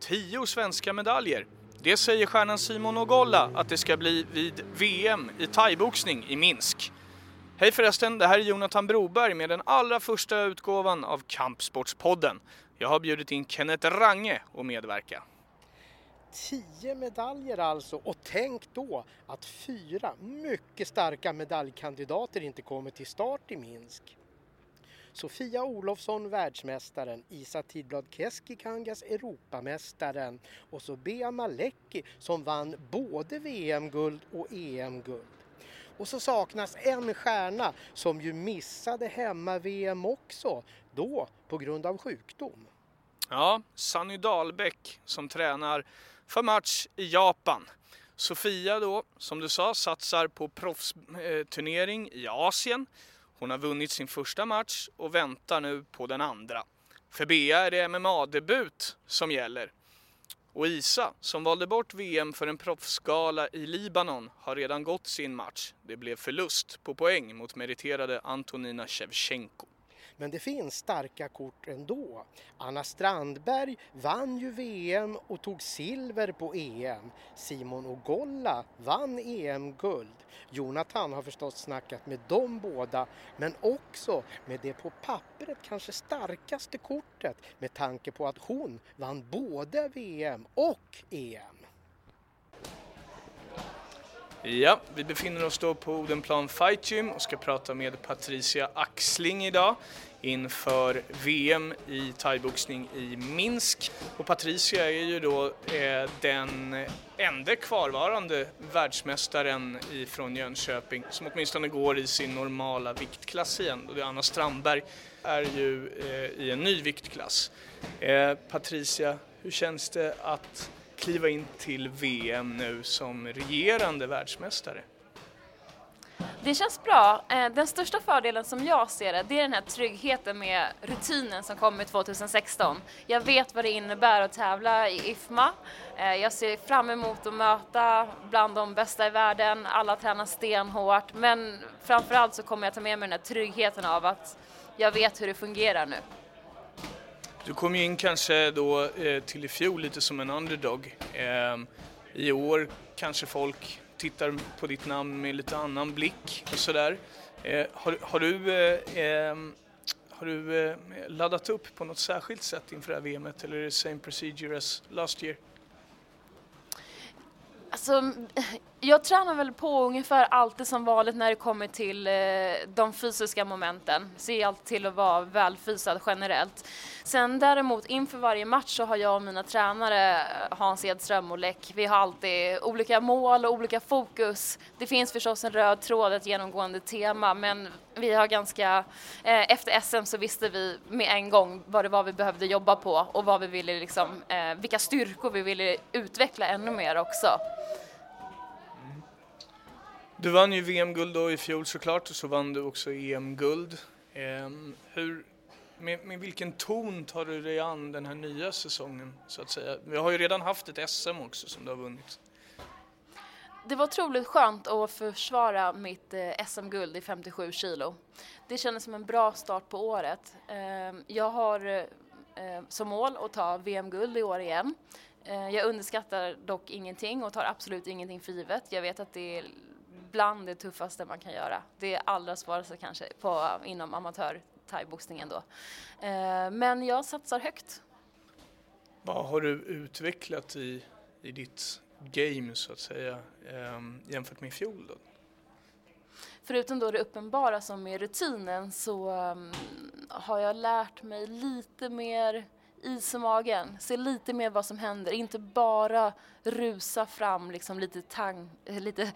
Tio svenska medaljer. Det säger stjärnan Simon Ogolla att det ska bli vid VM i thaiboxning i Minsk. Hej förresten, det här är Jonathan Broberg med den allra första utgåvan av Kampsportspodden. Jag har bjudit in Kenneth Range att medverka. Tio medaljer alltså och tänk då att fyra mycket starka medaljkandidater inte kommer till start i Minsk. Sofia Olofsson världsmästaren, Isa Tidblad Keskikangas Europamästaren och så Bea Malecki som vann både VM-guld och EM-guld. Och så saknas en stjärna som ju missade hemma-VM också, då på grund av sjukdom. Ja, Sanny Dahlbäck som tränar för match i Japan. Sofia då, som du sa, satsar på proffsturnering i Asien. Hon har vunnit sin första match och väntar nu på den andra. För Bea är det MMA-debut som gäller. Och Isa, som valde bort VM för en proffsgala i Libanon, har redan gått sin match. Det blev förlust på poäng mot meriterade Antonina Shevchenko. Men det finns starka kort ändå. Anna Strandberg vann ju VM och tog silver på EM. Simon Ogolla vann EM-guld. Jonathan har förstås snackat med de båda men också med det på pappret kanske starkaste kortet med tanke på att hon vann både VM och EM. Ja, vi befinner oss då på Odenplan Fight Gym och ska prata med Patricia Axling idag inför VM i thaiboxning i Minsk. Och Patricia är ju då eh, den enda kvarvarande världsmästaren från Jönköping som åtminstone går i sin normala viktklass igen. Och Anna Strandberg är ju eh, i en ny viktklass. Eh, Patricia, hur känns det att kliva in till VM nu som regerande världsmästare? Det känns bra. Eh, den största fördelen som jag ser det, det är den här tryggheten med rutinen som kommer 2016. Jag vet vad det innebär att tävla i IFMA. Eh, jag ser fram emot att möta bland de bästa i världen. Alla tränar stenhårt, men framförallt så kommer jag ta med mig den här tryggheten av att jag vet hur det fungerar nu. Du kom ju in kanske då eh, till i fjol lite som en underdog. Ehm, I år kanske folk tittar på ditt namn med lite annan blick och sådär. Eh, har, har, du, eh, ehm, har du eh, laddat upp på något särskilt sätt inför det här VMet eller är det same procedure as last year? Alltså, jag tränar väl på ungefär alltid som vanligt när det kommer till eh, de fysiska momenten. Ser alltid till att vara välfysad generellt. Sen däremot inför varje match så har jag och mina tränare eh, Hans Edström och Läck, vi har alltid olika mål och olika fokus. Det finns förstås en röd tråd, ett genomgående tema, men vi har ganska, eh, efter SM så visste vi med en gång vad det var vi behövde jobba på och vad vi ville liksom, eh, vilka styrkor vi ville utveckla ännu mer också. Du vann ju VM-guld då i fjol såklart och så vann du också EM-guld. Eh, hur, med, med, vilken ton tar du dig an den här nya säsongen så att säga? Vi har ju redan haft ett SM också som du har vunnit. Det var otroligt skönt att försvara mitt eh, SM-guld i 57 kilo. Det kändes som en bra start på året. Ehm, jag har eh, eh, som mål att ta VM-guld i år igen. Jag underskattar dock ingenting och tar absolut ingenting för givet. Jag vet att det är bland det tuffaste man kan göra. Det är allra svåraste kanske på, inom amatör thaiboxningen då. Men jag satsar högt. Vad har du utvecklat i, i ditt game så att säga ehm, jämfört med i fjol då? Förutom då det uppenbara som är rutinen så um, har jag lärt mig lite mer is i magen, se lite mer vad som händer, inte bara rusa fram liksom lite, tang, lite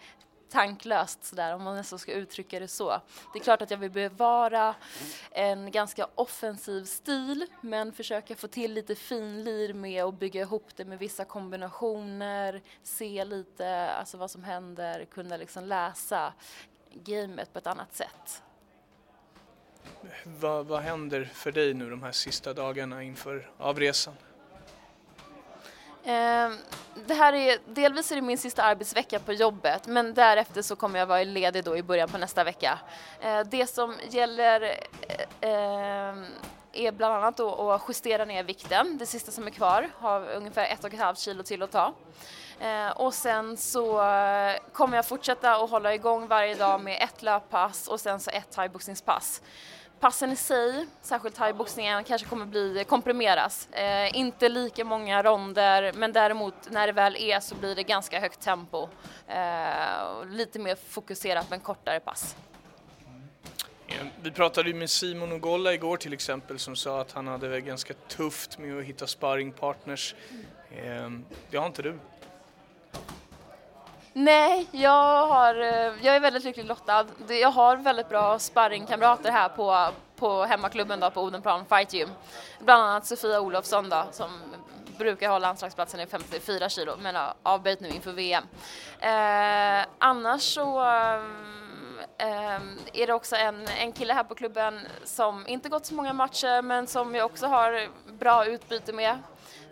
tanklöst sådär, om man nästan ska uttrycka det så. Det är klart att jag vill bevara en ganska offensiv stil, men försöka få till lite finlir med att bygga ihop det med vissa kombinationer, se lite alltså vad som händer, kunna liksom läsa gamet på ett annat sätt. Vad, vad händer för dig nu de här sista dagarna inför avresan? Ehm, det här är, delvis är det min sista arbetsvecka på jobbet men därefter så kommer jag vara ledig då i början på nästa vecka. Ehm, det som gäller eh, ehm, är bland annat då att justera ner vikten, det sista som är kvar, har ungefär ett och ett halvt kilo till att ta. Och sen så eh, kommer jag fortsätta att hålla igång varje dag med ett löppass och sen så ett thaiboxningspass. Passen i sig, särskilt thaiboxningen, kanske kommer bli komprimeras. Eh, inte lika många ronder, men däremot när det väl är så blir det ganska högt tempo. Eh, lite mer fokuserat men kortare pass. Vi pratade ju med Simon Ogolla igår till exempel som sa att han hade ganska tufft med att hitta sparringpartners. Mm. Det har inte du? Nej, jag, har, eh, jag är väldigt lyckligt lottad. Jag har väldigt bra sparringkamrater här på, på hemmaklubben då, på Odenplan Fight Gym. Bland annat Sofia Olofsson då, som brukar ha landslagsplatsen i 54 kilo men har avböjt nu inför VM. Eh, annars så eh, eh, är det också en, en kille här på klubben som inte gått så många matcher men som jag också har bra utbyte med.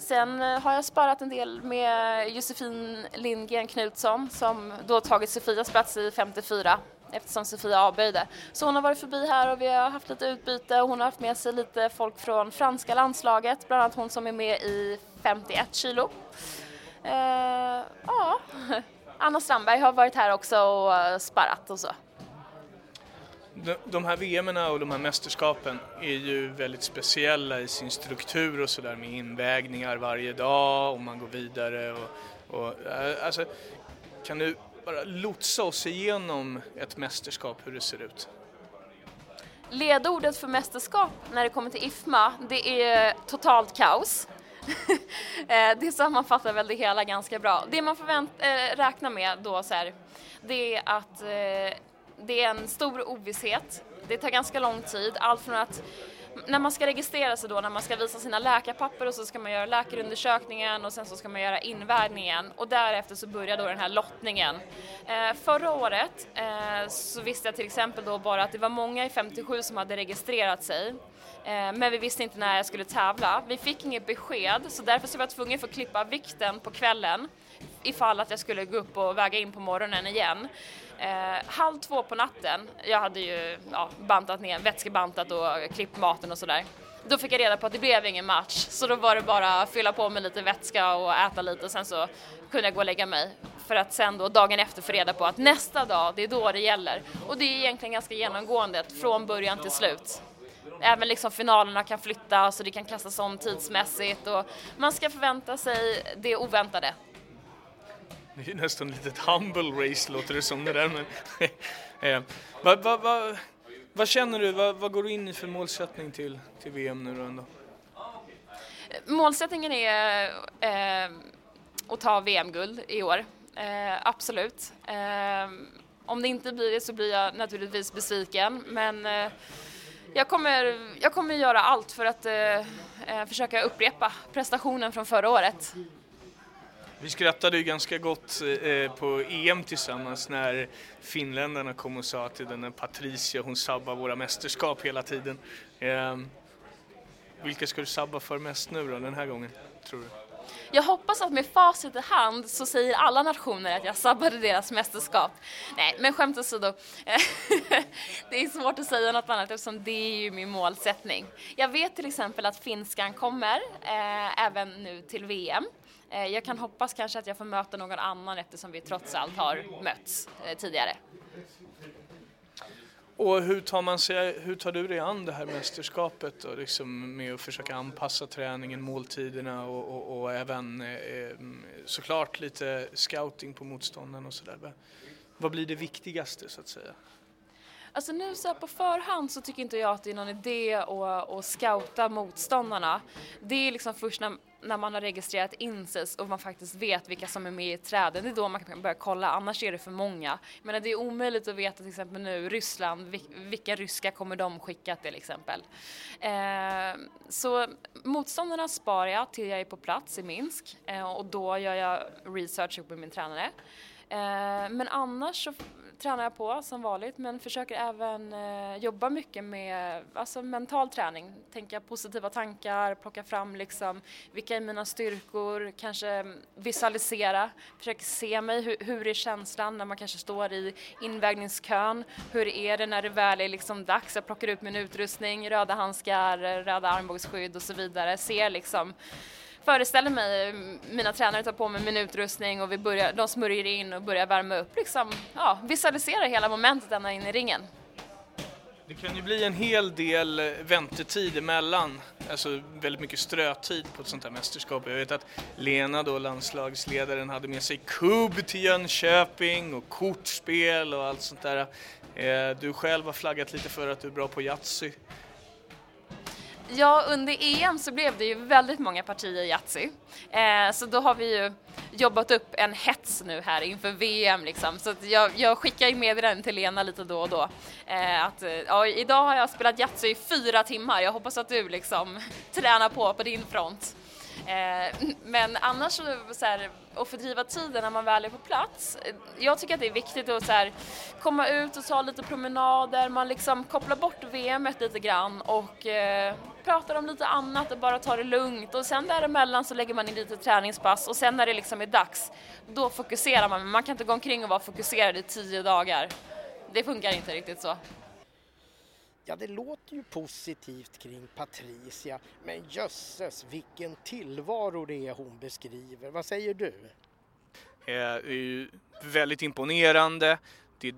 Sen eh, har jag sparat en del med Josefin Lindgren Knutsson som då tagit Sofias plats i 54 eftersom Sofia avböjde. Så hon har varit förbi här och vi har haft lite utbyte och hon har haft med sig lite folk från franska landslaget, bland annat hon som är med i 51 kilo. Eh, ja, Anna Strandberg har varit här också och eh, sparrat och så. De här VM och de här mästerskapen är ju väldigt speciella i sin struktur och sådär med invägningar varje dag och man går vidare och, och eh, alltså, kan du bara lotsa oss igenom ett mästerskap, hur det ser ut? Ledordet för mästerskap när det kommer till IFMA, det är totalt kaos. Eh, det sammanfattar väl det hela ganska bra. Det man får äh, eh, räkna med då så här, det är att äh, det är en stor ovisshet. Det tar ganska lång tid, allt från att när man ska registrera sig då, när man ska visa sina läkarpapper och så ska man göra läkarundersökningen och sen så ska man göra invägningen och därefter så börjar då den här lottningen. Eh, förra året eh, så visste jag till exempel då bara att det var många i 57 som hade registrerat sig eh, men vi visste inte när jag skulle tävla. Vi fick inget besked så därför så var jag tvungen att få klippa vikten på kvällen ifall att jag skulle gå upp och väga in på morgonen igen. Eh, halv två på natten, jag hade ju ja, bantat ner, vätskebantat och klippt maten och sådär. Då fick jag reda på att det blev ingen match, så då var det bara att fylla på med lite vätska och äta lite och sen så kunde jag gå och lägga mig. För att sen då dagen efter få reda på att nästa dag, det är då det gäller. Och det är egentligen ganska genomgående från början till slut. Även liksom finalerna kan flyttas och det kan kastas om tidsmässigt och man ska förvänta sig det oväntade. Det är ju nästan ett litet humble race låter det som det där. Men, eh, vad, vad, vad, vad, känner du, vad, vad, går du in i för målsättning till, till VM nu då ändå? Målsättningen är eh, att ta VM-guld i år, eh, absolut. Eh, om det inte blir det så blir jag naturligtvis besviken men eh, jag kommer, jag kommer göra allt för att eh, eh försöka upprepa prestationen från förra året. Vi skrattade ju ganska gott eh, på EM tillsammans när finländarna kom och sa till den där Patricia, hon sabbar våra mästerskap hela tiden. Eh, vilka ska du sabba för mest nu då, den här gången, tror du? Jag hoppas att med facit i hand så säger alla nationer att jag sabbade deras mästerskap. Nej, men skämt åsido. det är svårt att säga något annat eftersom det är ju min målsättning. Jag vet till exempel att finskan kommer, eh, även nu till VM. Eh, jag kan hoppas kanske att jag får möta någon annan eftersom vi trots allt har mötts eh, tidigare. Och hur tar, man sig, hur tar du dig an det här mästerskapet då, liksom med att försöka anpassa träningen, måltiderna och, och, och även eh, eh såklart lite scouting på motstånden och sådär. Vad blir det viktigaste så att säga? Alltså nu så på förhand så tycker inte jag att det är någon idé att, att scouta motståndarna. Det är liksom först när när man har registrerat in sig och man faktiskt vet vilka som är med i träden, det är då man kan börja kolla, annars är det för många. Men det är omöjligt att veta till exempel nu Ryssland, vilka ryska kommer de skicka till exempel. Eh, så motståndarna sparar jag till jag är på plats i Minsk eh, och då gör jag research ihop med min tränare. Eh, men annars så tränar jag på som vanligt men försöker även eh, jobba mycket med alltså, mental träning. Tänka positiva tankar, plocka fram liksom vilka är mina styrkor, kanske visualisera, försöka se mig, hur, hur är känslan när man kanske står i invägningskön, hur är det när det väl är liksom dags, jag plockar ut min utrustning, röda handskar, röda armbågsskydd och så vidare, ser liksom föreställer mig mina tränare tar på mig min utrustning och vi börjar, de smörjer in och börjar värma upp. Liksom, ja, visualiserar hela momentet ända in i ringen. Det kan ju bli en hel del eh, väntetid emellan, alltså väldigt mycket strötid på ett sånt här mästerskap. Jag vet att Lena då, landslagsledaren, hade med sig kubb till Jönköping och kortspel och allt sånt där. Eh, du själv har flaggat lite för att du är bra på Yatzy. Ja, under EM så blev det ju väldigt många partier Yatzy. Eh, så då har vi ju jobbat upp en hets nu här inför VM liksom. Så jag, jag skickar ju meddelanden till Lena lite då och då. Eh, att eh, ja, idag har jag spelat Yatzy i fyra timmar. Jag hoppas att du liksom tränar på på din front. Eh, men annars så, så här, att fördriva tiden när man väl är på plats. Eh, jag tycker att det är viktigt att så här, komma ut och ta lite promenader, man liksom kopplar bort VM lite grann och eh, pratar om lite annat och bara tar det lugnt och sen däremellan så lägger man in lite träningspass och sen när det liksom är dags, då fokuserar man. Men man kan inte gå omkring och vara fokuserad i tio dagar. Det funkar inte riktigt så. Ja, det låter ju positivt kring Patricia, men jösses vilken tillvaro det är hon beskriver. Vad säger du? Det är ju väldigt imponerande. Det,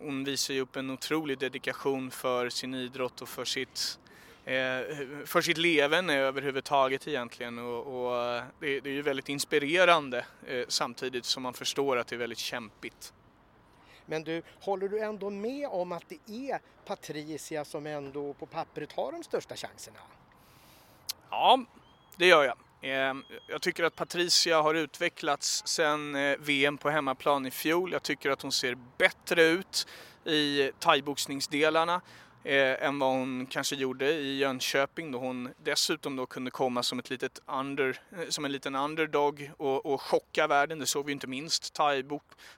hon visar ju upp en otrolig dedikation för sin idrott och för sitt, eh, för sitt levande överhuvudtaget egentligen. Och, och det, det, är ju väldigt inspirerande eh, samtidigt som man förstår att det är väldigt kämpigt. Men du, håller du ändå med om att det är Patricia som ändå på pappret har de största chanserna? Ja, det gör jag. Jag tycker att Patricia har utvecklats eh, VM på hemmaplan i fjol. Jag tycker att hon ser bättre ut i thaiboxningsdelarna eh, än vad hon kanske gjorde i Jönköping då hon dessutom då kunde komma som, ett litet under, eh, som en liten underdog och, och chocka världen. Det såg vi inte minst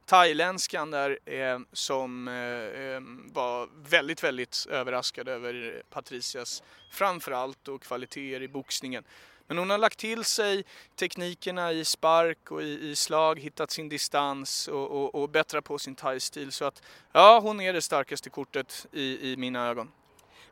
thailändskan där eh, som eh, eh, var väldigt, väldigt överraskad över Patricias framförallt och kvaliteter i boxningen. Men hon har lagt till sig teknikerna i spark och i, i slag, hittat sin distans och, och, och bättrat på sin thai-stil. Så att ja, hon är det starkaste kortet i, i mina ögon.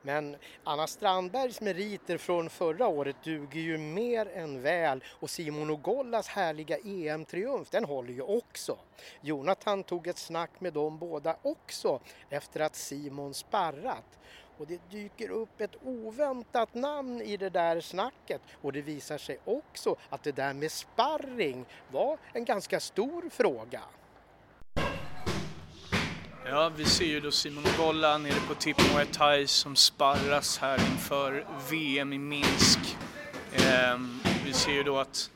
Men Anna Strandbergs meriter från förra året duger ju mer än väl och Simon Ogollas härliga EM-triumf den håller ju också. Jonathan tog ett snack med dem båda också efter att Simon sparrat och det dyker upp ett oväntat namn i det där snacket och det visar sig också att det där med sparring var en ganska stor fråga. Ja, vi ser ju då Simon Golla nere på Tip Muay Thai som sparras här inför VM i Minsk. Eh, vi ser ju då att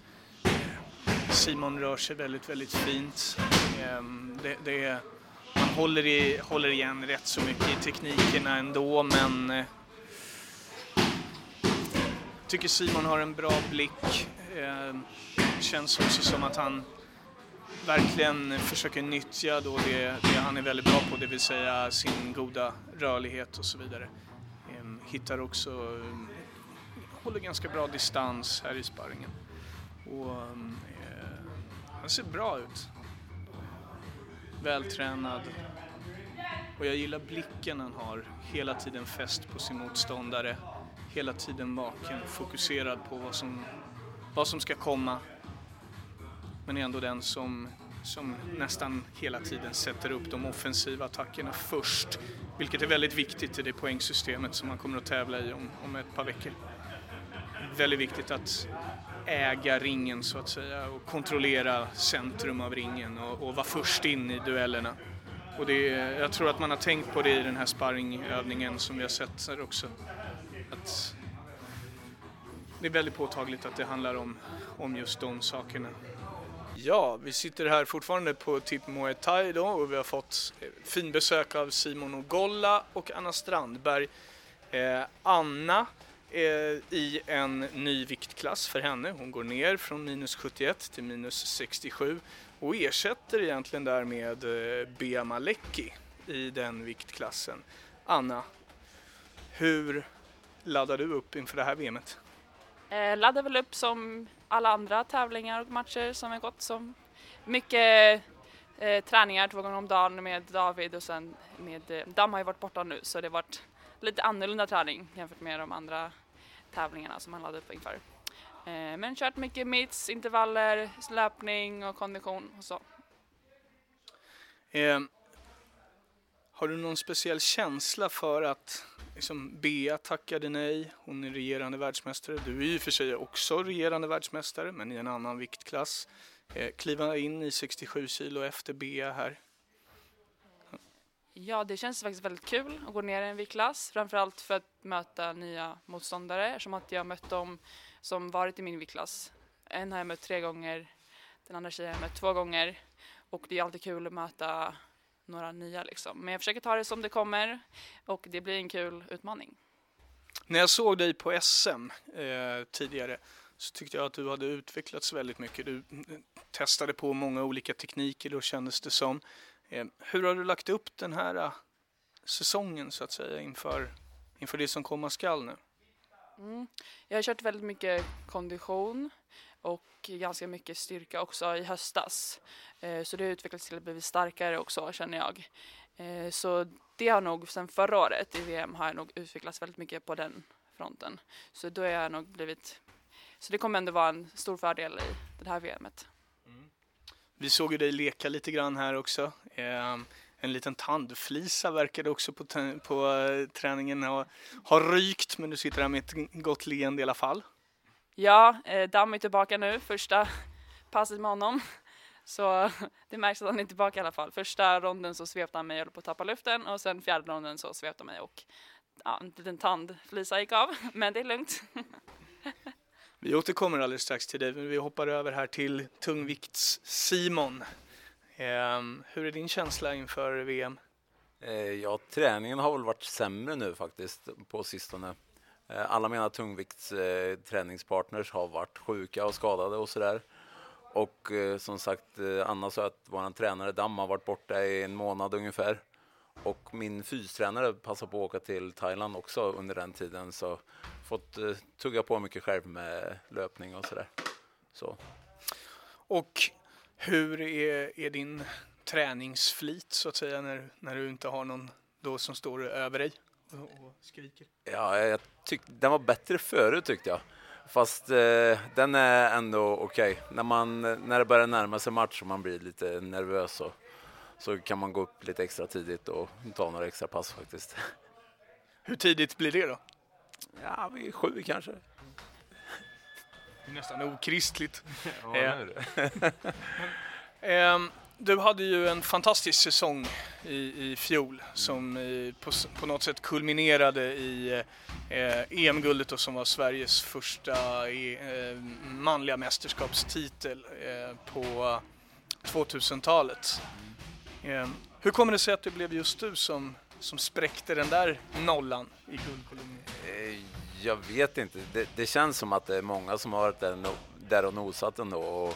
eh, Simon rör sig väldigt, väldigt fint. Eh, det, det är håller, i, håller igen rätt så mycket i teknikerna ändå men eh, tycker Simon har en bra blick. Eh, känns också som att han verkligen försöker nyttja då det, det, han är väldigt bra på, det vill säga sin goda rörlighet och så vidare. Eh, hittar också, eh, håller ganska bra distans här i sparringen. Och, ehm, eh, han ser bra ut vältränad. Och jag gillar blicken han har, hela tiden fäst på sin motståndare, hela tiden vaken, fokuserad på vad som, vad som ska komma. Men är ändå den som, som nästan hela tiden sätter upp de offensiva attackerna först. Vilket är väldigt viktigt i det poängsystemet som man kommer att tävla i om, om ett par veckor. Väldigt viktigt att äga ringen så att säga och kontrollera centrum av ringen och, och vara först in i duellerna. Och det, jag tror att man har tänkt på det i den här sparringövningen som vi har sett här också. Att det är väldigt påtagligt att det handlar om, om just de sakerna. Ja, vi sitter här fortfarande på Tip Muay Thai då och vi har fått finbesök av Simon Ogolla och Anna Strandberg. Eh, Anna Eh, i en ny viktklass för henne. Hon går ner från minus 71 till minus 67 och ersätter egentligen därmed eh, Bea Malecki i den viktklassen. Anna, hur laddar du upp inför det här VMet? Eh, laddar väl upp som alla andra tävlingar och matcher som har gått som mycket eh, träningar två gånger om dagen med David och sen med eh, Dam har ju varit borta nu så det har varit lite annorlunda träning jämfört med de andra tävlingarna som han laddade upp inför. Eh, men kört mycket mitts, intervaller, löpning och kondition och så. Eh, har du någon speciell känsla för att liksom, Bea tackade nej, hon är regerande världsmästare. Du är i och för sig också regerande världsmästare, men i en annan viktklass. Eh, kliva in i 67 kilo efter Bea här. Ja, det känns faktiskt väldigt kul att gå ner i en viktklass, framförallt för att möta nya motståndare, eftersom att jag mött dem som varit i min viktklass. En har jag mött tre gånger, den andra tjejen har jag mött två gånger och det är alltid kul att möta några nya liksom. Men jag försöker ta det som det kommer och det blir en kul utmaning. När jag såg dig på SM eh, tidigare så tyckte jag att du hade utvecklats väldigt mycket. Du mm, testade på många olika tekniker då kändes det som. Eh, hur har du lagt upp den här eh, säsongen så att säga inför, inför det som komma skall nu? Mm. Jag har kört väldigt mycket kondition och ganska mycket styrka också i höstas. Eh, så det har utvecklats till att bli starkare också känner jag. Så det har nog sen förra året i VM har jag nog utvecklats väldigt mycket på den fronten. Så då har jag nog blivit, så det kommer ändå vara en stor fördel i det här VMet. Vi såg ju dig leka lite grann här också. Eh, en liten tandflisa verkade också på, på uh, träningen ha, ha rykt, men du sitter här med ett gott leende i alla fall. Ja, eh, Damm är tillbaka nu, första passet med honom. Så det märks att han är tillbaka i alla fall. Första ronden så svepte han mig och höll på att tappa luften och sen fjärde ronden så svepte han mig och ja, en liten tandflisa gick av, men det är lugnt. Vi återkommer alldeles strax till dig, men vi hoppar över här till tungvikts-Simon. Um, hur är din känsla inför VM? Eh, ja, träningen har väl varit sämre nu faktiskt på sistone. Eh, alla mina tungviktsträningspartners eh, har varit sjuka och skadade och sådär. Och eh, som sagt, eh, Anna sa att vår tränare Dam har varit borta i en månad ungefär. Och min fystränare passade på att åka till Thailand också under den tiden så fått eh, tugga på mycket själv med löpning och sådär. Så. Och hur är, är din träningsflit så att säga när, när du inte har någon då som står över dig och, och skriker? Ja, jag tyckte den var bättre förut tyckte jag. Fast eh, den är ändå okej. Okay. När, när det börjar närma sig match och man blir lite nervös så, så kan man gå upp lite extra tidigt och ta några extra pass faktiskt. Hur tidigt blir det då? Ja, vid sju kanske. Nästan okristligt. ja, eh, du hade ju en fantastisk säsong i, i fjol som i, på, på något sätt kulminerade i eh, EM-guldet som var Sveriges första eh, manliga mästerskapstitel eh, på 2000-talet. Eh, hur kommer det sig att det blev just du som, som spräckte den där nollan i guldkolumnen? Eh, jag vet inte. Det, det, känns som att det är många som har varit där, där och nosat ändå. Och,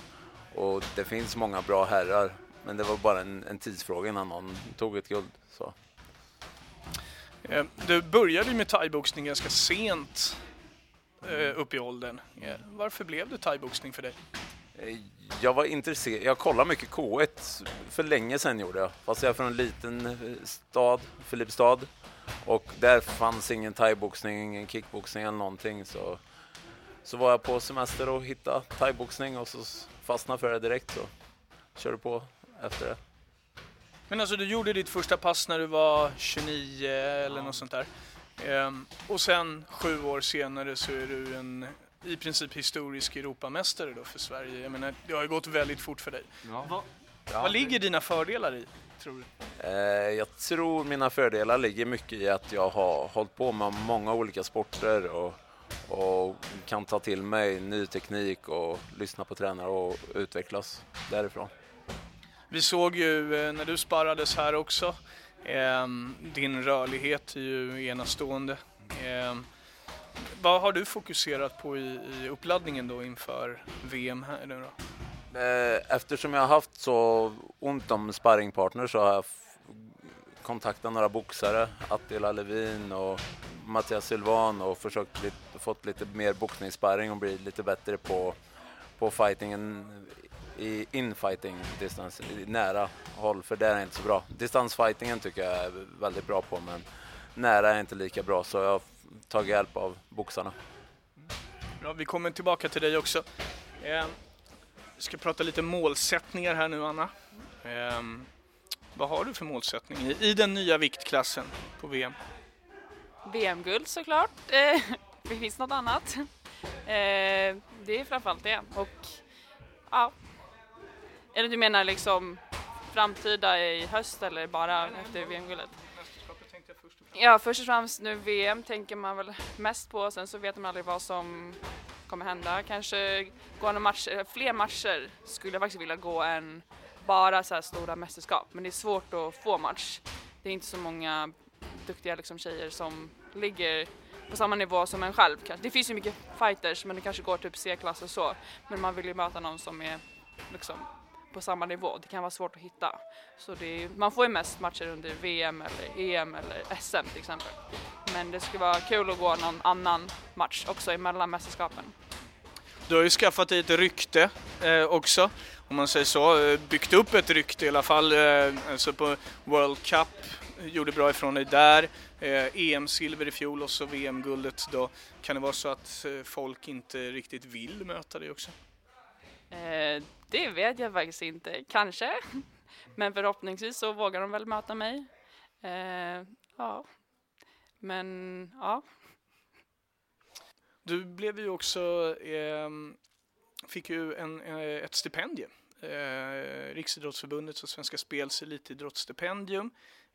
och det finns många bra herrar men det var bara en, en tidsfråga innan någon tog ett guld. Så. Eh, du började med thaiboxning ganska sent eh, upp i åldern. Varför blev det thaiboxning för dig? Eh, jag var intresserad. Jag kollade mycket K1 för länge sedan gjorde jag. Fast jag är från en liten stad, Filipstad. Och där fanns ingen thaiboxning, ingen kickboxning eller någonting. Så, så var jag på semester och hittade thaiboxning och så fastnade för det direkt. Så körde på efter det. Men alltså du gjorde ditt första pass när du var 29 eller ja. något sånt där. Ehm, och sen sju år senare så är du en i princip historisk Europamästare då för Sverige. Jag menar, det har ju gått väldigt fort för dig. Ja. Va, ja, vad ligger dina fördelar i, tror du? Eh, jag tror mina fördelar ligger mycket i att jag har hållit på med många olika sporter och, och kan ta till mig ny teknik och lyssna på tränare och utvecklas därifrån. Vi såg ju eh, när du sparrades här också, eh, din rörlighet är ju enastående. Vad har du fokuserat på i, i uppladdningen då inför VM här nu då? Eh, eftersom jag har haft så ont om sparringpartners så har jag kontaktat några boxare, Attila Levin och Mattias Silvan och försökt lite, fått lite mer boxningssparring och bli lite bättre på, på fightingen i infighting distans, i nära håll, för där är jag inte så bra. Distansfightingen tycker jag är väldigt bra på, men nära är jag inte lika bra, så jag har tagit hjälp av boxarna. Bra, vi kommer tillbaka till dig också. Eh, vi ska prata lite målsättningar här nu, Anna. Eh, vad har du för målsättning i, i den nya viktklassen på VM? VM-guld såklart. Eh, det finns något annat. Eh, det är framförallt det. Och ja. Eller du menar liksom framtida i höst eller bara efter VM-guldet? Ja, först och främst nu VM tänker man väl mest på. Sen så vet man aldrig vad som kommer hända. Kanske gå några matcher, eh, fler matcher skulle jag faktiskt vilja gå än bara så här stora mästerskap. Men det är svårt att få match. Det är inte så många duktiga liksom, tjejer som ligger på samma nivå som en själv. Det finns ju mycket fighters men det kanske går typ C-klass och så. Men man vill ju möta någon som är liksom på samma nivå. Det kan vara svårt att hitta. Så är, man får ju mest matcher under VM eller EM eller SM till exempel. Men det skulle vara kul att gå någon annan match också emellan mästerskapen. Du har ju skaffat dig ett rykte eh, också, om man säger så. Eh, byggt upp ett rykte i alla fall, eh, alltså på World Cup. Gjorde bra ifrån dig där. Eh, EM-silver i fjol och så VM-guldet då. Kan det vara så att eh, folk inte riktigt vill möta dig också? Eh, det vet jag faktiskt inte. Kanske. Men förhoppningsvis så vågar de väl möta mig. Eh, ja. Men ja. Du blev ju också, eh, fick ju en, eh, ett stipendium. Eh, Riksidrottsförbundets och Svenska Spels elitidrottsstipendium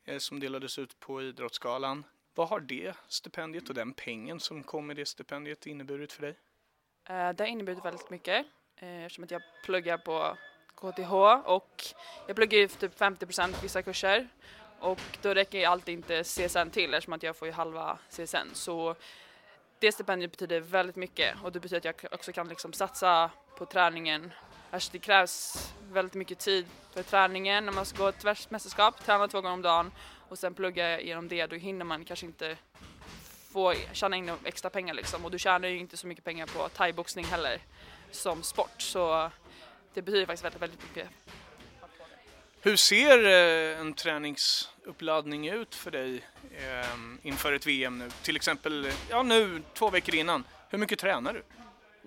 eh, som delades ut på Idrottsgalan. Vad har det stipendiet och den pengen som kom med det stipendiet inneburit för dig? Eh, det har inneburit väldigt mycket. Eh, eftersom att jag pluggar på KTH och jag pluggar ju typ 50% vissa kurser och då räcker ju alltid inte CSN till eftersom att jag får ju halva CSN. Så det stipendiet betyder väldigt mycket och det betyder att jag också kan liksom satsa på träningen. Alltså det krävs väldigt mycket tid för träningen när man ska gå ett världsmästerskap, träna två gånger om dagen och sen plugga genom det, då hinner man kanske inte få tjäna in extra pengar liksom och du tjänar ju inte så mycket pengar på thaiboxning heller som sport. Så det betyder faktiskt väldigt, väldigt mycket. Hur ser eh, en träningsuppladdning ut för dig eh, inför ett VM nu? Till exempel, ja nu, två veckor innan. Hur mycket tränar du?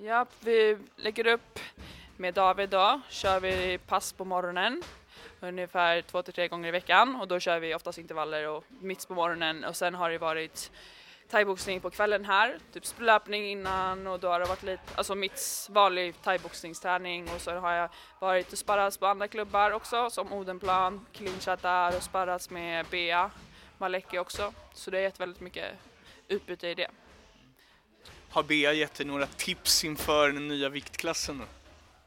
Ja, vi lägger upp med David då, kör vi pass på morgonen ungefär två till tre gånger i veckan och då kör vi oftast intervaller och mitt på morgonen och sen har det varit thaiboxning på kvällen här, typ löpning innan och då har det varit lite, alltså mitt vanlig thaiboxningsträning och så har jag varit och sparrats på andra klubbar också som Odenplan, clinchat där och sparrats med Bea Maleki också. Så det har gett väldigt mycket utbyte i det. Har Bea gett dig några tips inför den nya viktklassen? Då?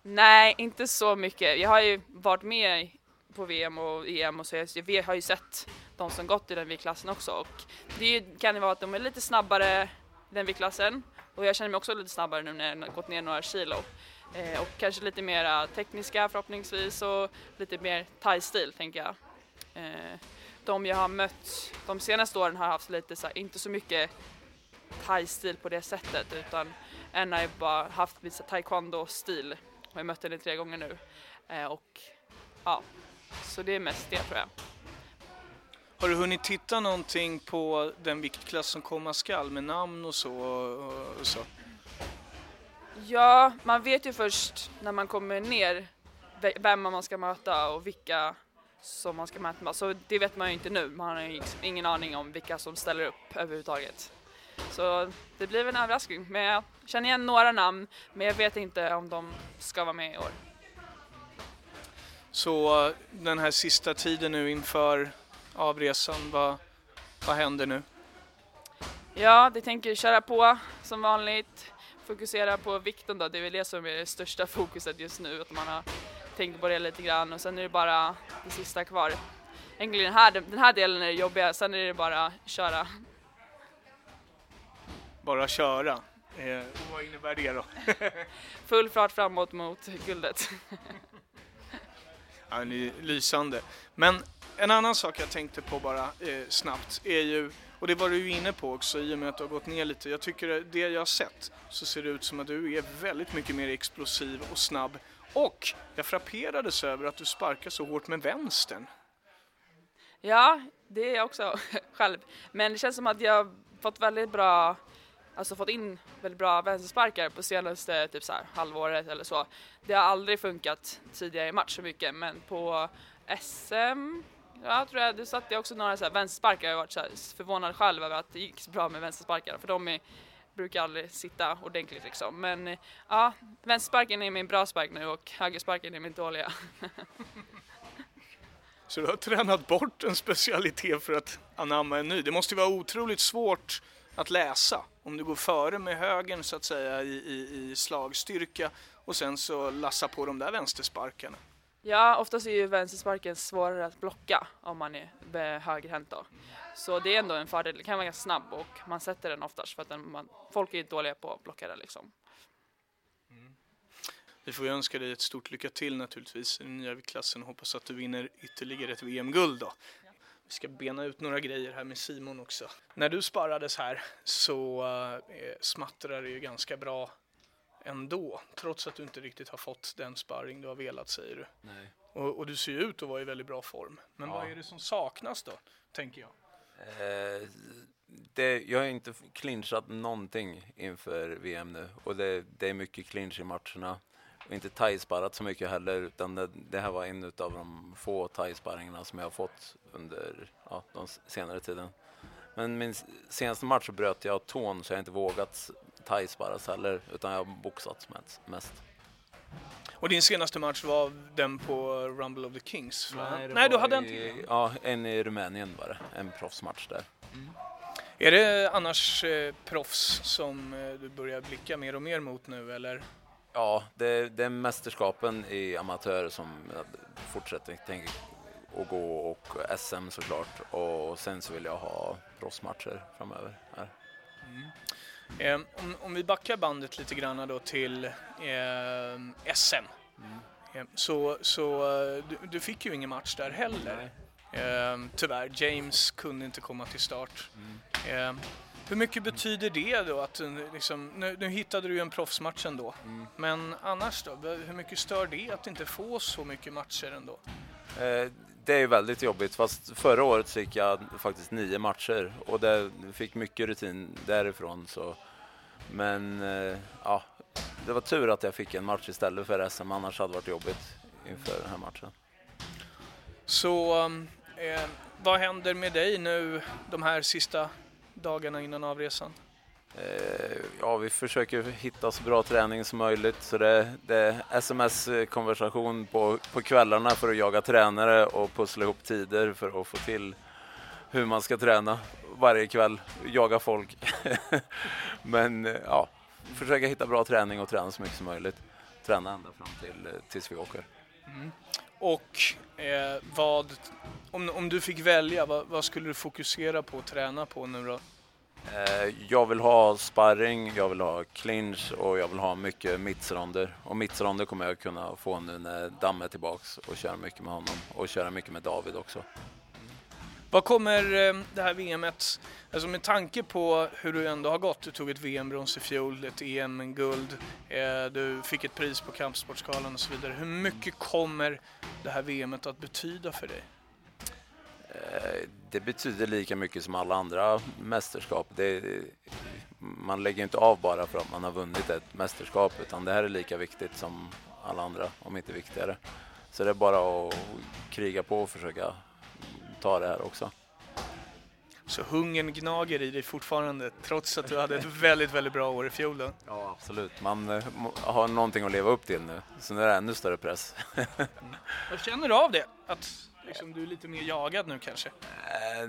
Nej, inte så mycket. Jag har ju varit med på VM och EM och så. Jag har ju sett de som gått i den viktklassen också och det kan ju vara att de är lite snabbare i den viktklassen och jag känner mig också lite snabbare nu när jag gått ner några kilo. Eh, och kanske lite mer tekniska förhoppningsvis och lite mer thai-stil tänker jag. Eh, de jag har mött de senaste åren har haft lite så här, inte så mycket thai-stil på det sättet utan en har ju bara haft taekwondo-stil. Och jag mött henne tre gånger nu. Eh, och ja, så det är mest det tror jag. Har du hunnit titta någonting på den viktklass som komma skall med namn och så? Och så? Ja, man vet ju först när man kommer ner vem man ska möta och vilka som man ska möta. Så det vet man ju inte nu. Man har ju liksom ingen aning om vilka som ställer upp överhuvudtaget. Så det blir en överraskning. Men jag känner igen några namn, men jag vet inte om de ska vara med i år. Så den här sista tiden nu inför avresan, vad, vad händer nu? Ja, det tänker köra på som vanligt. Fokusera på vikten då, det är väl det som är det största fokuset just nu, att man har tänkt på det lite grann och sen är det bara det sista kvar. Egentligen den här, den här delen är det jobbiga, sen är det bara köra. bara köra. Eh, vad innebär det då? Full fart framåt mot guldet. Ja, är lysande. Men en annan sak jag tänkte på bara eh, snabbt är ju, och det var du ju inne på också i och med att du har gått ner lite. Jag tycker det jag har sett så ser det ut som att du är väldigt mycket mer explosiv och snabb. Och jag frapperades över att du sparkar så hårt med vänstern. Ja, det är jag också själv. Men det känns som att jag fått väldigt bra, alltså fått in väldigt bra vänstersparkar på senaste typ så här, halvåret eller så. Det har aldrig funkat tidigare i match så mycket, men på SM, ja tror jag, det satt jag också några så här vänstersparkar. Jag har varit så här förvånad själv över att det gick så bra med vänstersparkar, för de är, brukar aldrig sitta ordentligt liksom. Men ja, vänstersparken är min bra spark nu och högersparken är min dåliga. Så du har tränat bort en specialitet för att anamma en ny. Det måste ju vara otroligt svårt att läsa om du går före med högern så att säga i, i, i slagstyrka och sen så lassa på de där vänstersparkarna. Ja, oftast är ju vänstersparken svårare att blocka om man är högerhänt då. Så det är ändå en fördel, det kan vara ganska snabb och man sätter den oftast för att den, man, folk är dåliga på att blocka den liksom. Vi får önska dig ett stort lycka till naturligtvis i den nya klassen. Hoppas att du vinner ytterligare ett VM-guld då. Vi ska bena ut några grejer här med Simon också. När du sparrades här så eh, smattrar det ju ganska bra ändå. Trots att du inte riktigt har fått den sparring du har velat säger du. Nej. Och, och du ser ju ut att vara i väldigt bra form. Men Ja. vad är det som saknas då, tänker jag? Eh, det, jag har inte clinchat någonting inför VM nu och det, det är mycket clinch i matcherna. Och inte thai-sparrat så mycket heller utan det, det här var en av de få thai-sparringarna som jag har fått under ja, de s- senare tiden. Men min senaste match så bröt jag tån så jag har inte vågat thai-sparras heller utan jag har boxats mest- mest. Och din senaste match var den på Rumble of the Kings? va? det Nej du hade en i, till. Ja, en i Rumänien var det. En proffsmatch där. Är det annars eh, proffs som eh, du börjar blicka mer och mer mot nu eller? Ja, det, det är mästerskapen i amatör som fortsätter tänker att gå och SM såklart och sen så vill jag ha proffsmatcher framöver. Här. Eh, om, om vi backar bandet lite grann då till eh, SM. Eh, så så eh, du, du fick ju ingen match där heller. Eh, tyvärr, James kunde inte komma till start. Eh, hur mycket betyder det då att liksom, nu, nu hittade du ju en proffsmatch ändå. Men annars då, hur mycket stör det att inte få så mycket matcher ändå? Eh, Det är ju väldigt jobbigt fast förra året så gick jag faktiskt nio matcher och det fick mycket rutin därifrån. Så. Men eh, ja, det var tur att jag fick en match istället för SM annars hade det varit jobbigt inför den här matchen. Så eh, vad händer med dig nu de här sista dagarna innan avresan? Eh, Ja, vi försöker hitta så bra träning som möjligt. Så det, det är sms-konversation på, på kvällarna för att jaga tränare och pussla ihop tider för att få till hur man ska träna varje kväll, jaga folk. Men eh, ja, försöka hitta bra träning och träna så mycket som möjligt. Träna ända fram till eh, tills vi åker. Och eh, vad, om, om du fick välja, vad, vad skulle du fokusera på och träna på nu då? Eh, Jag vill ha sparring, jag vill ha clinch och jag vill ha mycket mittsronder. Och mittsronder kommer jag kunna få nu när Damm är tillbaks och köra mycket med honom och köra mycket med David också. Vad kommer eh, det här VMet, alltså med tanke på hur du ändå har gått, du tog ett VM-brons i fjol, ett EM-guld, eh, du fick ett pris på Kampsportsgalan och så vidare. Hur mycket kommer det här VMet att betyda för dig? Eh, det betyder lika mycket som alla andra mästerskap. Det, man lägger inte av bara för att man har vunnit ett mästerskap utan det här är lika viktigt som alla andra, om inte viktigare. Så det är bara att kriga på och försöka ta det här också. Så hungern gnager i dig fortfarande, trots att du hade ett väldigt, väldigt bra år i fjol då? Ja, absolut. Man eh, har någonting att leva upp till nu, så nu är det ännu större press. Vad känner du av det? Att liksom, du är lite mer jagad nu kanske? Eh,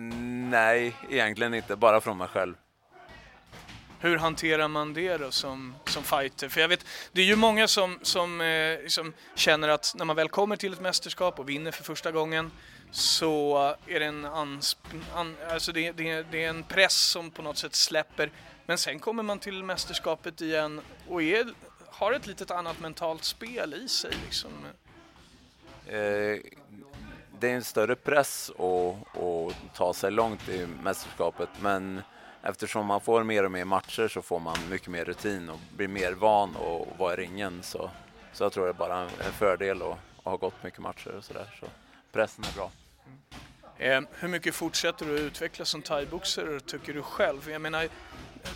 nej, egentligen inte. Bara från mig själv. Hur hanterar man det då som, som fighter? För jag vet, det är ju många som, som eh, liksom känner att när man väl kommer till ett mästerskap och vinner för första gången så är det en, ansp an, alltså det, det, det är en press som på något sätt släpper. Men sen kommer man till mästerskapet igen och är, har ett litet annat mentalt spel i sig. Liksom. Eh, det är en större press att, att ta sig långt i mästerskapet men eftersom man får mer och mer matcher så får man mycket mer rutin och blir mer van att vara i ringen. Så, så jag tror det är bara en fördel att, att ha gått mycket matcher och sådär. Så pressen är bra. Eh, hur mycket fortsätter du att utvecklas som thaiboxare tycker du själv? Jag menar,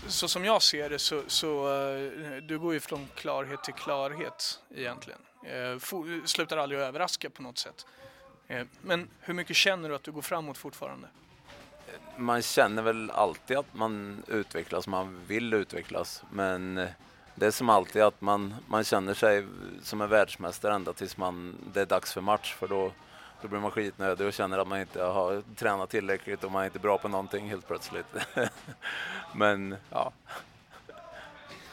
så som jag ser det så, så eh, du går ju från klarhet till klarhet egentligen. Eh, slutar aldrig att överraska på något sätt. Men hur mycket känner du att du går framåt fortfarande? Man känner väl alltid att man utvecklas, man vill utvecklas. Men det är som alltid att man, man känner sig som en världsmästare ända tills man, det är dags för match. För då, då blir man skitnödig och känner att man inte har tränat tillräckligt och man är inte bra på någonting helt plötsligt. Men ja.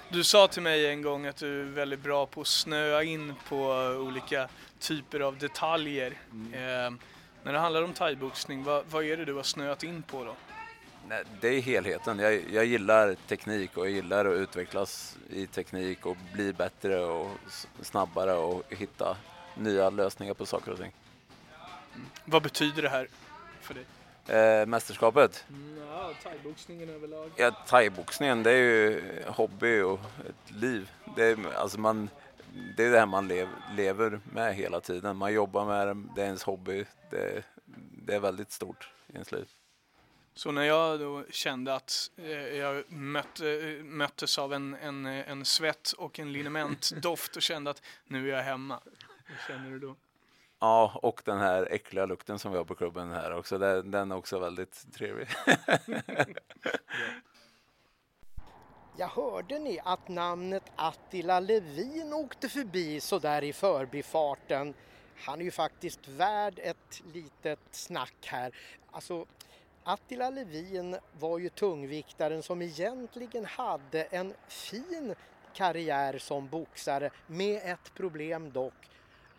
Du sa till mig en gång att du är väldigt bra på att snöa in på olika typer av detaljer. Mm. Eh, när det handlar om thaiboxning, vad, vad är det du har snöat in på då? Nej, det är helheten. Jag, jag, gillar teknik och jag gillar att utvecklas i teknik och bli bättre och snabbare och hitta nya lösningar på saker och ting. Vad betyder det här för dig? Eh, mästerskapet? Mm, ja, thaiboxningen överlag. Ja, thaiboxningen det är ju hobby och ett liv. Det är, alltså man, det är det här man lev, lever med hela tiden. Man jobbar med det, det är ens hobby. Det, det är väldigt stort i ens liv. Så när jag då kände att eh, jag mötte, möttes av en, en, en svett och en linementdoft och kände att nu är jag hemma. Vad känner du då? Ja, och den här äckliga lukten som vi har på klubben här också. Den, den är också väldigt trevlig. Jag hörde ni att namnet Attila Levin åkte förbi så där i förbifarten? Han är ju faktiskt värd ett litet snack här. Alltså, Attila Levin var ju tungviktaren som egentligen hade en fin karriär som boxare med ett problem dock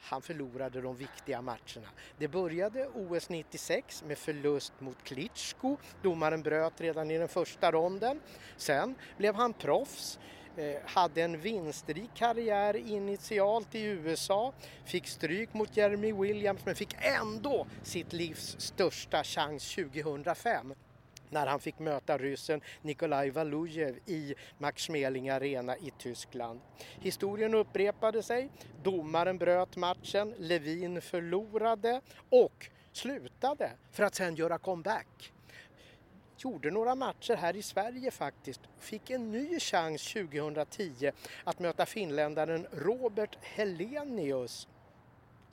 han förlorade de viktiga matcherna. Det började OS 96 med förlust mot Klitschko. Domaren bröt redan i den första ronden. Sen blev han proffs eh, hade en vinstrik karriär initialt i USA, fick stryk mot Jeremy Williams men fick ändå sitt livs största chans 2005 när han fick möta ryssen Nikolaj Valujev i Max Schmeling Arena i Tyskland. Historien upprepade sig, domaren bröt matchen, Levin förlorade och slutade för att sen göra comeback. Gjorde några matcher här i Sverige faktiskt, fick en ny chans 2010 att möta finländaren Robert Helenius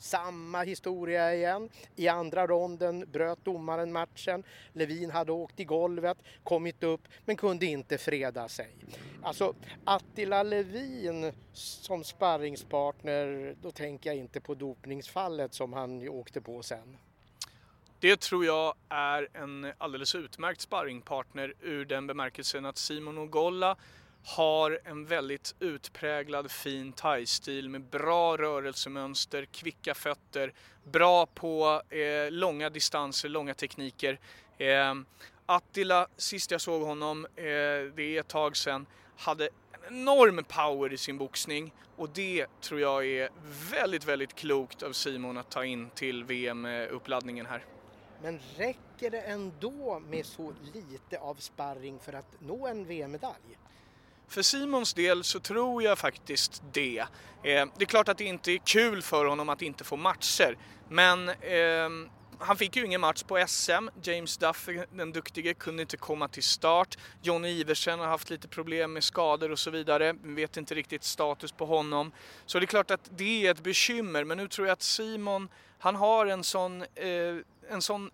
samma historia igen. I andra ronden bröt domaren matchen. Levin hade åkt i golvet, kommit upp men kunde inte freda sig. Alltså Attila Levin som sparringspartner, då tänker jag inte på dopningsfallet som han åkte på sen. Det tror jag är en alldeles utmärkt sparringpartner ur den bemärkelsen att Simon Ogolla har en väldigt utpräglad fin thai-stil med bra rörelsemönster, kvicka fötter, bra på eh, långa distanser, långa tekniker. Eh, Attila, sist jag såg honom, eh, det är ett tag sedan, hade en enorm power i sin boxning och det tror jag är väldigt, väldigt klokt av Simon att ta in till VM-uppladdningen här. Men räcker det ändå med så lite av sparring för att nå en VM-medalj? För Simons del så tror jag faktiskt det. Eh, det är klart att det inte är kul för honom att inte få matcher, men eh, han fick ju ingen match på SM. James Duff, den duktige, kunde inte komma till start. Johnny Iversen har haft lite problem med skador och så vidare. Vi vet inte riktigt status på honom. Så det är klart att det är ett bekymmer, men nu tror jag att Simon, han har en sån, eh, en sån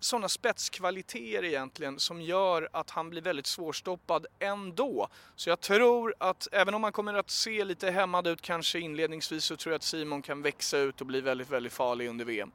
sådana spetskvaliteter egentligen som gör att han blir väldigt svårstoppad ändå. Så jag tror att även om han kommer att se lite hämmad ut kanske inledningsvis så tror jag att Simon kan växa ut och bli väldigt, väldigt farlig under VM.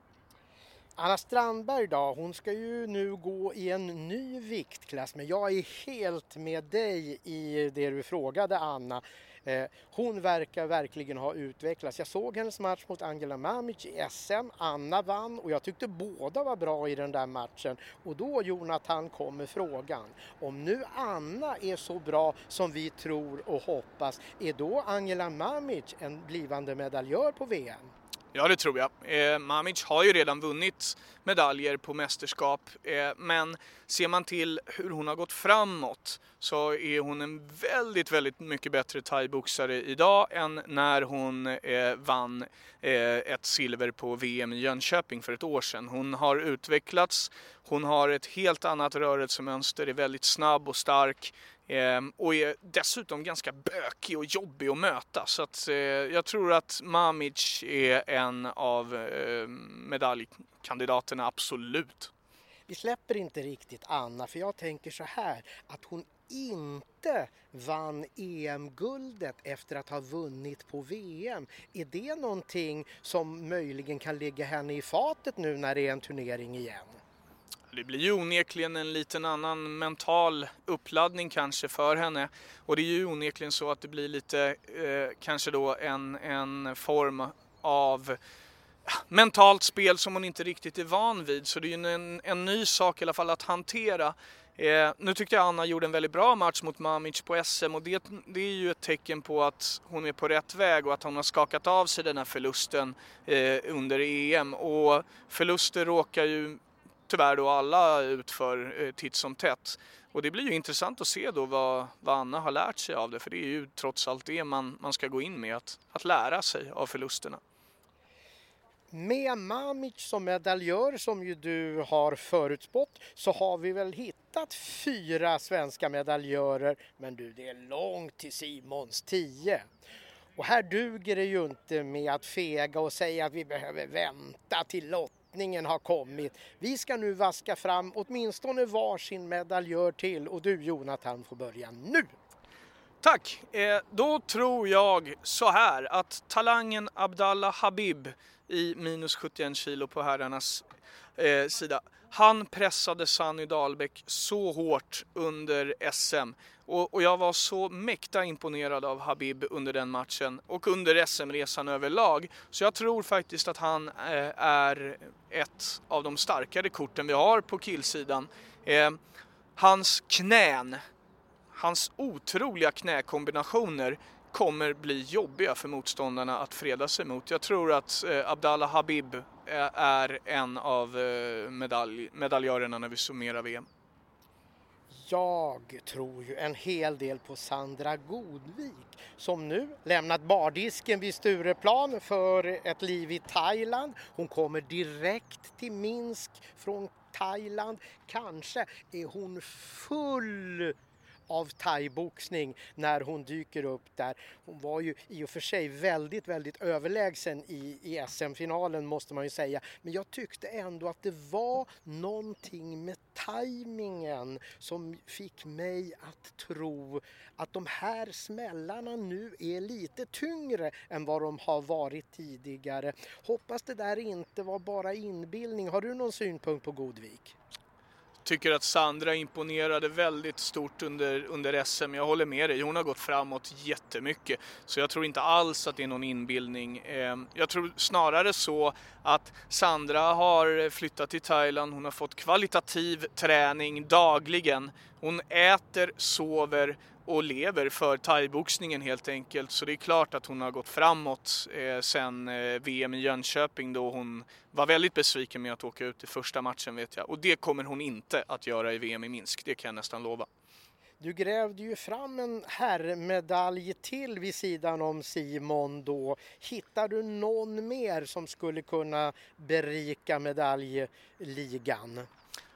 Anna Strandberg då, hon ska ju nu gå i en ny viktklass men jag är helt med dig i det du frågade Anna. Eh, hon verkar verkligen ha utvecklats. Jag såg hennes match mot Angela Mamic i SM. Anna vann och jag tyckte båda var bra i den där matchen. Och då Jonathan kommer frågan. Om nu Anna är så bra som vi tror och hoppas, är då Angela Mamic en blivande medaljör på VM? Ja, det tror jag. Eh, Mamic har ju redan vunnit medaljer på mästerskap, eh, men ser man till hur hon har gått framåt så är hon en väldigt, väldigt mycket bättre thaiboxare idag än när hon eh, vann eh, ett silver på VM i Jönköping för ett år sedan. Hon har utvecklats, hon har ett helt annat rörelsemönster, är väldigt snabb och stark Ehm, och är dessutom ganska bökig och jobbig att möta. Så att, eh, jag tror att Mamic är en av eh, medaljkandidaterna, absolut. Vi släpper inte riktigt Anna, för jag tänker så här att hon inte vann EM-guldet efter att ha vunnit på VM. Är det någonting som möjligen kan ligga henne i fatet nu när det är en turnering igen? Det blir ju onekligen en liten annan mental uppladdning kanske för henne. Och det är ju onekligen så att det blir lite eh, kanske då en, en form av mentalt spel som hon inte riktigt är van vid. Så det är ju en, en ny sak i alla fall att hantera. Eh, nu tyckte jag Anna gjorde en väldigt bra match mot Mamic på SM och det, det, är ju ett tecken på att hon är på rätt väg och att hon har skakat av sig den här förlusten eh, under EM. Och förluster råkar ju tyvärr då alla utför eh, titt som tätt. Och det blir ju intressant att se då vad, vad Anna har lärt sig av det, för det är ju trots allt det man, man ska gå in med, att, att lära sig av förlusterna. Med Mamic som medaljör som ju du har förutspått så har vi väl hittat fyra svenska medaljörer men du det är långt till Simons tio. Och här duger det ju inte med att fega och säga att vi behöver vänta till lott lottningen har kommit. Vi ska nu vaska fram åtminstone varsin medaljör till och du Jonathan får börja nu. Tack! Eh, då tror jag så här att talangen Abdallah Habib i minus 71 kilo på herrarnas eh, sida. Han pressade Sanny Dahlbäck så hårt under SM och, och, jag var så mäkta imponerad av Habib under den matchen och under SM-resan överlag. Så jag tror faktiskt att han eh, är ett av de starkare korten vi har på killsidan. Eh, hans knän, hans otroliga knäkombinationer kommer bli jobbiga för motståndarna att freda sig mot. Jag tror att eh, Abdallah Habib eh, är en av eh, medalj, medaljörerna när vi summerar VM. Jag tror ju en hel del på Sandra Godvik som nu lämnat bardisken vid Stureplan för ett liv i Thailand. Hon kommer direkt till Minsk från Thailand. Kanske är hon full av thaiboxning när hon dyker upp där. Hon var ju i och för sig väldigt, väldigt överlägsen i, i SM-finalen måste man ju säga. Men jag tyckte ändå att det var någonting med tajmingen som fick mig att tro att de här smällarna nu är lite tyngre än vad de har varit tidigare. Hoppas det där inte var bara inbildning. Har du någon synpunkt på Godvik? Tycker att Sandra imponerade väldigt stort under, under SM. Jag håller med dig, hon har gått framåt jättemycket. Så jag tror inte alls att det är någon inbildning. Ehm, jag tror snarare så att Sandra har flyttat till Thailand, hon har fått kvalitativ träning dagligen. Hon äter, sover och lever för thaiboxningen helt enkelt. Så det är klart att hon har gått framåt eh, sen eh, VM i Jönköping då hon var väldigt besviken med att åka ut i första matchen vet jag. Och det kommer hon inte att göra i VM i Minsk, det kan jag nästan lova. Du grävde ju fram en herrmedalj till vid sidan om Simon då. Hittar du någon mer som skulle kunna berika medaljligan?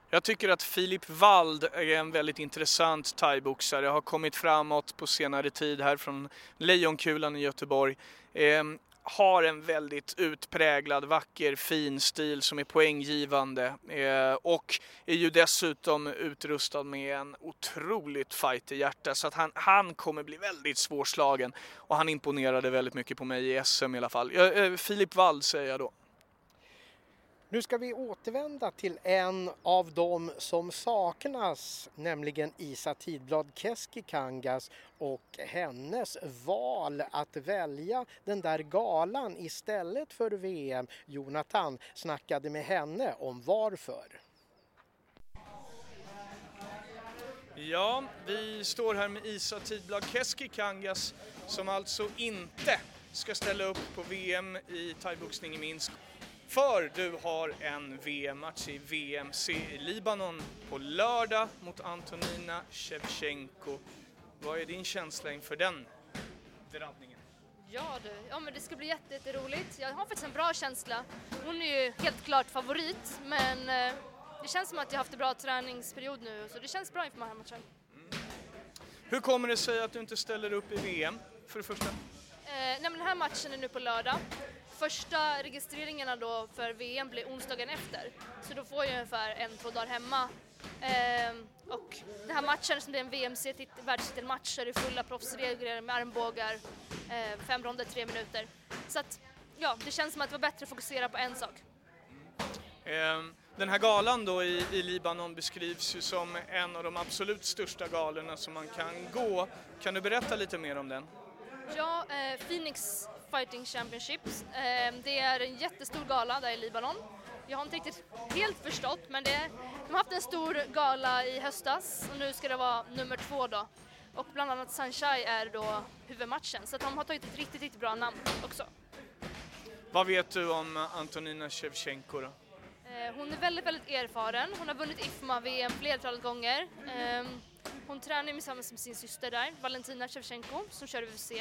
Jag tycker att Filip Wald är en väldigt intressant thaiboxare, har kommit framåt på senare tid här från Lejonkulan i Göteborg. Eh, har en väldigt utpräglad, vacker, fin stil som är poänggivande eh, och är ju dessutom utrustad med en otroligt fight i hjärta så att han, han kommer bli väldigt svårslagen och han imponerade väldigt mycket på mig i SM i alla fall. Eh, Filip Wald säger jag då. Nu ska vi återvända till en av dem som saknas, nämligen Isa Tidblad Keskikangas och hennes val att välja den där galan istället för VM. Jonathan snackade med henne om varför. Ja, vi står här med Isa Tidblad Keskikangas som alltså inte ska ställa upp på VM i thaiboxning i Minsk för du har en VM-match i VMC i Libanon på lördag mot Antonina Shevchenko. Vad är din känsla inför den drabbningen? Ja du, ja men det ska bli jätteroligt. Jag har faktiskt en bra känsla. Hon är ju helt klart favorit men eh, det känns som att jag haft en bra träningsperiod nu så det känns bra inför den här matchen. Mm. Hur kommer det sig att du inte ställer upp i VM för det första? Eh, nej men den här matchen är nu på lördag första registreringarna då för VM blir onsdagen efter. Så då får jag ungefär en, två dagar hemma. Ehm, och den här matchen som det är en VMC världstitelmatch så är det fulla proffsregler med armbågar, eh, fem ronder, tre minuter. Så att ja, det känns som att det var bättre att fokusera på en sak. Ehm, den här galan då i, i Libanon beskrivs ju som en av de absolut största galorna som man kan gå. Kan du berätta lite mer om den? Ja, eh, Phoenix Fighting Championships. Eh, det är en jättestor gala där i Libanon. Jag har inte riktigt helt förstått men det, de har haft en stor gala i höstas och nu ska det vara nummer två då. Och bland annat Sunshine är då huvudmatchen så de har tagit ett riktigt, riktigt bra namn också. Vad vet du om Antonina Shevchenko då? Eh, hon är väldigt, väldigt erfaren. Hon har vunnit IFMA-VM flertalet gånger. Ehm, hon tränar tillsammans med sin syster där, Valentina Shevchenko, som kör UFC.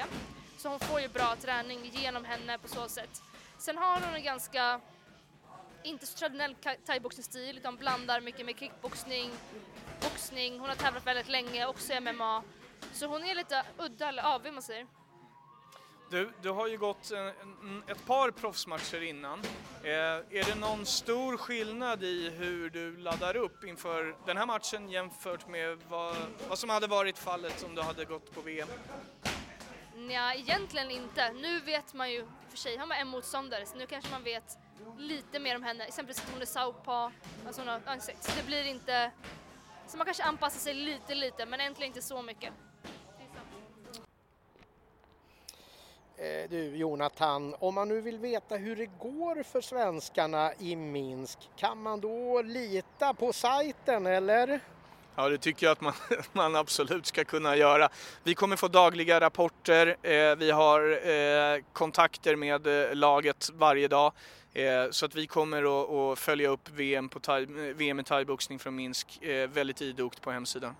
Så hon får ju bra träning genom henne på så sätt. Sen har hon en ganska, inte så traditionell thaiboxningsstil utan blandar mycket med kickboxning, boxning. Hon har tävlat väldigt länge, också i MMA. Så hon är lite udda, eller avig man säger. Du, du har ju gått eh, en, ett par proffsmatcher innan. Eh, är det någon stor skillnad i hur du laddar upp inför den här matchen jämfört med vad, vad som hade varit fallet om du hade gått på VM? Ja, egentligen inte. Nu vet man ju, för sig har man en motståndare, så nu kanske man vet lite mer om henne. Exempelvis att hon är saupa, alltså hon har ansikt. Så det blir inte... Så man kanske anpassar sig lite, lite, men egentligen inte så mycket. Eh, du Jonathan, om man nu vill veta hur det går för svenskarna i Minsk, kan man då lita på sajten eller? Ja, det tycker jag att man, man absolut ska kunna göra. Vi kommer få dagliga rapporter, eh, vi har eh, kontakter med eh, laget varje dag. Eh, så att vi kommer att följa upp VM, på thai, VM i thaiboxning från Minsk eh, väldigt idogt på hemsidan.